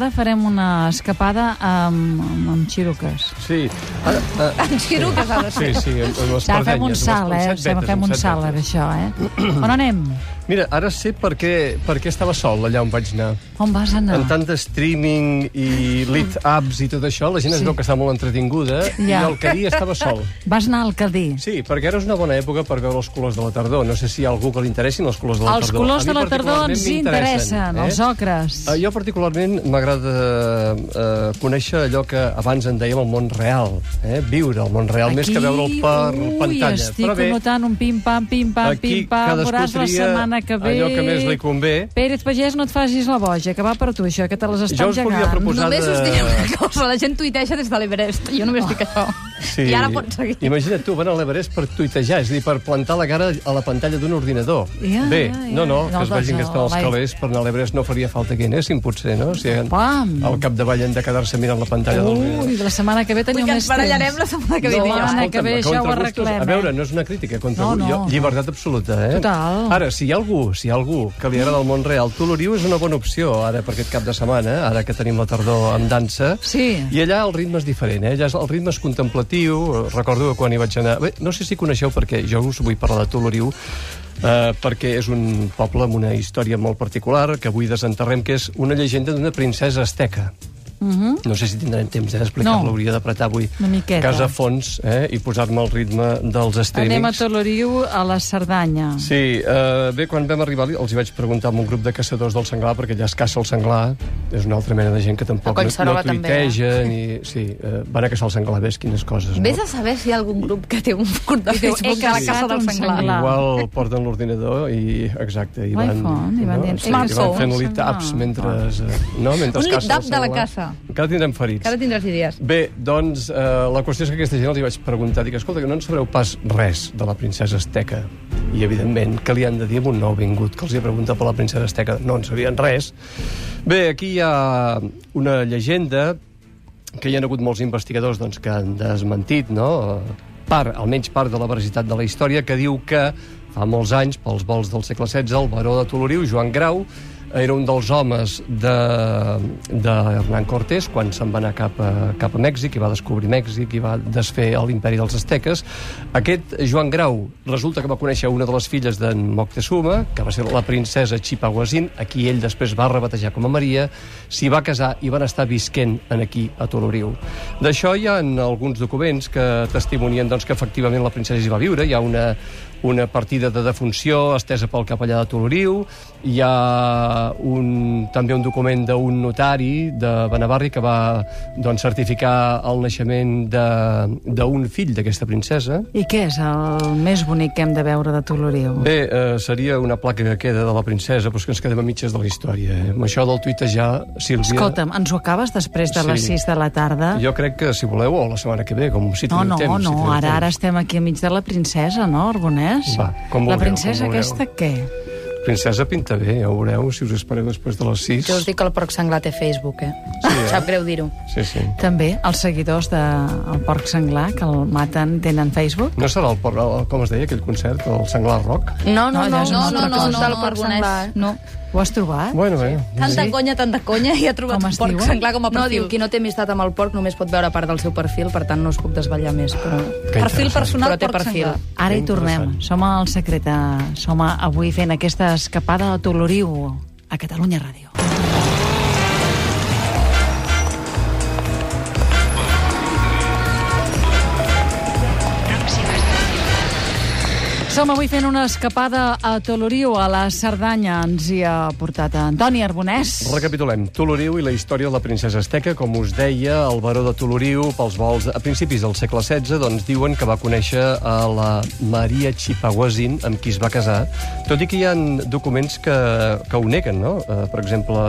ara farem una escapada amb, amb, amb xiruques. Sí. Ara, uh, En xiruques ha de sí, ser. sí, amb, amb les Ja fem un salt, amb eh? vetes, Fem amb un salt, ara, això, eh? On anem? Mira, ara sé per què, per què estava sol allà on vaig anar. On vas anar? En tant de streaming i lit apps i tot això, la gent es Sí. veu que està molt entretinguda Ja. i el Cadí estava sol. Vas anar al Cadí. Sí, perquè ara és una bona època per veure els colors de la tardor. No sé si hi ha algú que li interessin els colors de la Els tardor. colors A de la tardor ens interessen, els ocres. Eh, jo particularment m'agrada eh, conèixer allò que abans en dèiem el món real, eh? viure el món real, més que veure'l per ui, pantalla. estic Però bé, notant un pim-pam, pim-pam, aquí pim-pam. Veuràs la setmana que ve. allò que més li convé. Pérez Pagès, no et facis la boja, que va per tu, això, que te les Jo estan us volia gegant. proposar Només us de- diré una cosa, la gent tuiteja des de l'Everest. Jo només dic això. Sí. I ara pots seguir. Imagina't tu, van a l'Everest per tuitejar, és a dir, per plantar la cara a la pantalla d'un ordinador. Ja, Bé, ja, ja. no, no, No, que es doncs vegin que no, estan els vai. calés per anar a l'Everest no faria falta que hi anessin, potser, no? Si Pam. al capdavall hem de quedar-se mirant la pantalla del Ui, la setmana que ve teniu Vull que més ens barallarem temps. la setmana que ve. No, diria. setmana que ve això ho arreglem, A veure, no és una crítica contra No, no, llibertat absoluta, eh? Total. Ara, si hi ha algú, si hi ha algú que li agrada el món real, Toloriu és una bona opció ara per aquest cap de setmana, ara que tenim la tardor amb dansa. Sí. I allà el ritme és diferent, eh? Allà és- el ritme és contemplatiu. Recordo que quan hi vaig anar... Bé, no sé si coneixeu perquè jo us vull parlar de Toloriu, eh, perquè és un poble amb una història molt particular que avui desenterrem, que és una llegenda d'una princesa asteca. No sé si tindrem temps eh, d'explicar-lo, No. hauria d'apretar avui casa a fons eh, i posar-me al ritme dels streamings. Anem a Toloriu, a la Cerdanya. Sí, eh, bé, quan vam arribar els hi vaig preguntar a un grup de caçadors del senglar, perquè allà es caça el senglar, és una altra mena de gent que tampoc no, no també, eh? tuiteja, ni... Sí, eh, van a caçar el senglar, ves quines coses, no? Vés a saber si hi ha algun grup que té un grup de Facebook de la Casa del Senglar. Igual porten l'ordinador i, exacte, i van, L'iPhone, i van dient, sí, "He i van fent un lit-ups senglar". mentre, eh, no, mentre Un caça el de la senglar. Caça. Encara tindrem ferits. Que ara tindràs idees. Bé, doncs, eh, la qüestió és que aquesta gent els hi vaig preguntar, dic, escolta, que no en sabreu pas res de la princesa Asteca. I, evidentment, que li han de dir a un nou vingut que els hi ha preguntat per la princesa Asteca? No en sabien res. Bé, aquí hi ha una llegenda que hi ha hagut molts investigadors doncs, que han desmentit, no?, part, almenys part de la veracitat de la història, que diu que fa molts anys, pels vols del segle XVI, el baró de Toloriu, Joan Grau, era un dels homes de, de Hernán Cortés quan se'n va anar cap a, cap a Mèxic i va descobrir Mèxic i va desfer l'imperi dels asteques. Aquest Joan Grau resulta que va conèixer una de les filles d'en Moctezuma, que va ser la princesa Chipaguazín, a qui ell després va rebatejar com a Maria, s'hi va casar i van estar visquent en aquí, a Toloriu. D'això hi ha alguns documents que testimonien doncs, que efectivament la princesa hi va viure. Hi ha una, una partida de defunció estesa pel capellà de Toloriu, hi ha un, també un document d'un notari de Benavarri que va doncs, certificar el naixement de- d'un fill d'aquesta princesa. I què és el més bonic que hem de veure de Toloriu? Bé, eh, seria una placa que queda de la princesa, però és que ens quedem a mitges de la història. Eh? Amb això del tuitejar, Sílvia... Escolta'm, ens ho acabes després de les Sí. 6 de la tarda? Jo crec que, si voleu, o la setmana que ve, com si No, teniu no, temps. si no, ara, ara temps. estem aquí enmig de la princesa, no, Arbonès? Va, com La vulgueu, princesa com aquesta què? Princesa pinta bé, ja ho veureu, si us espereu després de les 6. Jo us dic que el porc senglar té Facebook, eh? Sí, eh? Sap greu dir-ho. Sí, sí. També els seguidors del de, porc senglar que el maten tenen Facebook? No serà el, por- el, com es deia aquell concert, el Senglar Rock? No, no, no, no, no, no, no, no, el porc senglar. eh? No. Ho has trobat? Bueno, bé. Tanta conya, tanta conya, i ha trobat Com un porc diuen? senglar com a No, perfil. diu, qui no té amistat amb el porc només pot veure part del seu perfil, per tant no us puc desvetllar més, però... Que Perfil personal, Però té porc perfil. senglar. Ara hi tornem. Som al secret. eh, Som avui fent aquesta escapada a Toloriu, a Catalunya Ràdio. Som avui fent una escapada a Toloriu, a la Cerdanya. Ens hi ha portat Antoni Arbonès. Recapitulem. Toloriu i la història de la princesa Asteca. Com us deia, el baró de Toloriu, pels vols a principis del segle XVI, doncs diuen que va conèixer a la Maria Chipaguazin, amb qui es va casar, tot i que hi ha documents que, que ho neguen, no? Eh, per exemple,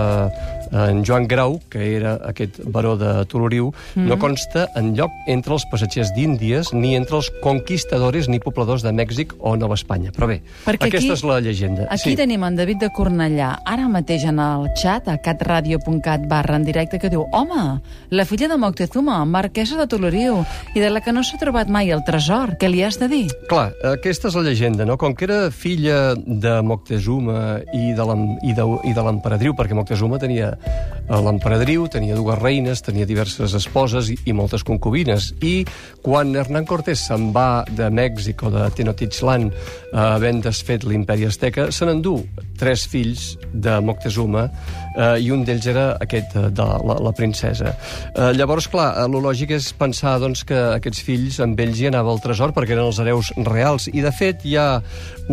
en Joan Grau, que era aquest baró de Toloriu, mm. no consta en lloc entre els passatgers d'Índies, ni entre els conquistadores ni pobladors de Mèxic o Nova Espanya. Però bé, Perquè aquesta aquí- és la llegenda. Aquí sí. tenim en David de Cornellà, ara mateix en el xat, a catradio.cat barra en directe, que diu Home, la filla de Moctezuma, marquesa de Toloriu, i de la que no s'ha trobat mai el tresor, què li has de dir? Clar, aquesta és la llegenda, no? Com que era filla de Moctezuma i de l'em- i de, i de l'emperadriu, perquè Moctezuma tenia eh, l'emperadriu, tenia dues reines, tenia diverses esposes i, i moltes concubines. I quan Hernán Cortés se'n va de Mèxic o de Tenochtitlan, eh, havent desfet l'imperi azteca, se n'endú tres fills de Moctezuma eh, i un d'ells era aquest eh, de la, la princesa. Eh, llavors, clar, eh, lo lògic és pensar doncs, que aquests fills, amb ells hi anava el tresor perquè eren els hereus reals. I, de fet, hi ha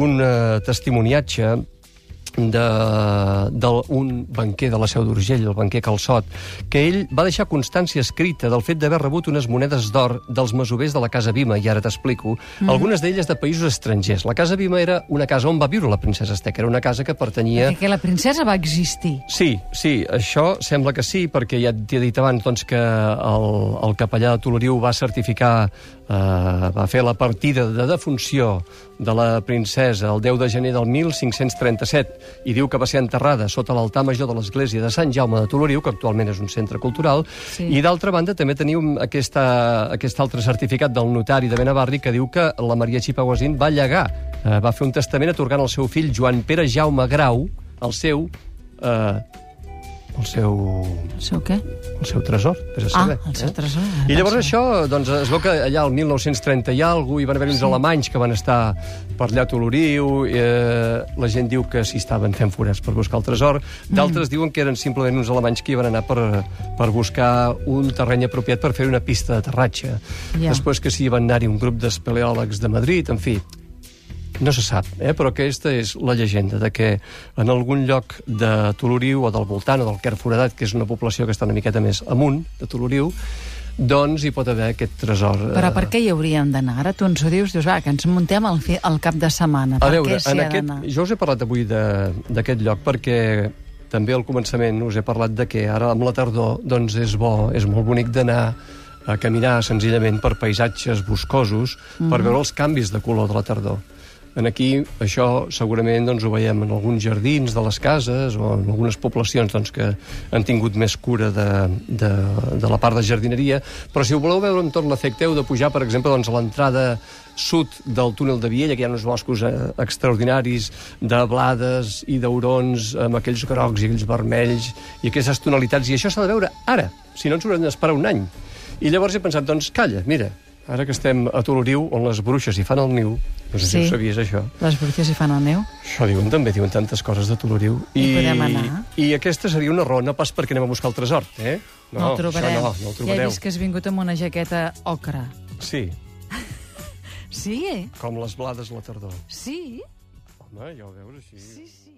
un eh, testimoniatge d'un banquer de la Seu d'Urgell, el banquer Calçot, que ell va deixar constància escrita del fet d'haver rebut unes monedes d'or dels masovers de la Casa Vima, i ara t'explico, mm. algunes d'elles de països estrangers. La Casa Vima era una casa on va viure la princesa Esteca, era una casa que pertanyia... Perquè la princesa va existir. Sí, sí, això sembla que sí, perquè ja t'he dit abans doncs, que el, el capellà de Toloriu va certificar, eh, va fer la partida de defunció de la princesa el 10 de gener del 1537 i diu que va ser enterrada sota l'altar major de l'església de Sant Jaume de Toloriu, que actualment és un centre cultural, sí. i d'altra banda també teniu aquesta, aquest altre certificat del notari de Benavarri que diu que la Maria Xipaguasín va llegar, eh, va fer un testament atorgant al seu fill Joan Pere Jaume Grau, el seu eh, el seu... El seu què? El seu tresor, a Ah, saber. el seu eh? tresor. I llavors això, doncs, es veu que allà al 1930 hi ha algú, hi van haver uns alemanys que van estar per allà a Toloriu, eh, la gent diu que s'hi estaven fent forats per buscar el tresor, d'altres Mm. diuen que eren simplement uns alemanys que hi van anar per, per buscar un terreny apropiat per fer una pista d'aterratge. Ja. Després que s'hi van anar-hi un grup d'espeleòlegs de Madrid, en fi, no se sap, eh? però aquesta és la llegenda de que en algun lloc de Toloriu o del voltant o del Quer Foradat, que és una població que està una miqueta més amunt de Toloriu, doncs hi pot haver aquest tresor. eh, Però per què hi hauríem d'anar? Ara tu ens ho dius, dius, va, que ens muntem al, fi, al cap de setmana. A per veure, què s'hi en aquest, jo us he parlat avui de- d'aquest lloc perquè també al començament us he parlat de que ara amb la tardor doncs és bo, és molt bonic d'anar a caminar senzillament per paisatges boscosos Mhm. per veure els canvis de color de la tardor. En aquí, això segurament doncs, ho veiem en alguns jardins de les cases o en algunes poblacions doncs, que han tingut més cura de, de, de la part de jardineria, però si ho voleu veure amb tot l'efecte heu de pujar, per exemple, doncs, a l'entrada sud del túnel de Viella, que hi ha uns boscos eh, extraordinaris de blades i d'aurons amb aquells grocs i aquells vermells i aquestes tonalitats, i això s'ha de veure ara, si no ens haurem d'esperar un any. I llavors he pensat, doncs, calla, mira, ara que estem a Toloriu, on les bruixes hi fan el niu, no sé si Sí. ho sabies, això. Les bruixes hi fan el neu? Això diuen també, diuen tantes coses de Toloriu. Hi podem anar. I aquesta seria una raó, no pas perquè anem a buscar el tresor, eh? No, el trobarem. Això no, no el ja he trobareu. vist que has vingut amb una jaqueta ocre. Sí, Sí, com les blades la tardor. sí, Home, ja ho veus així. sí, sí.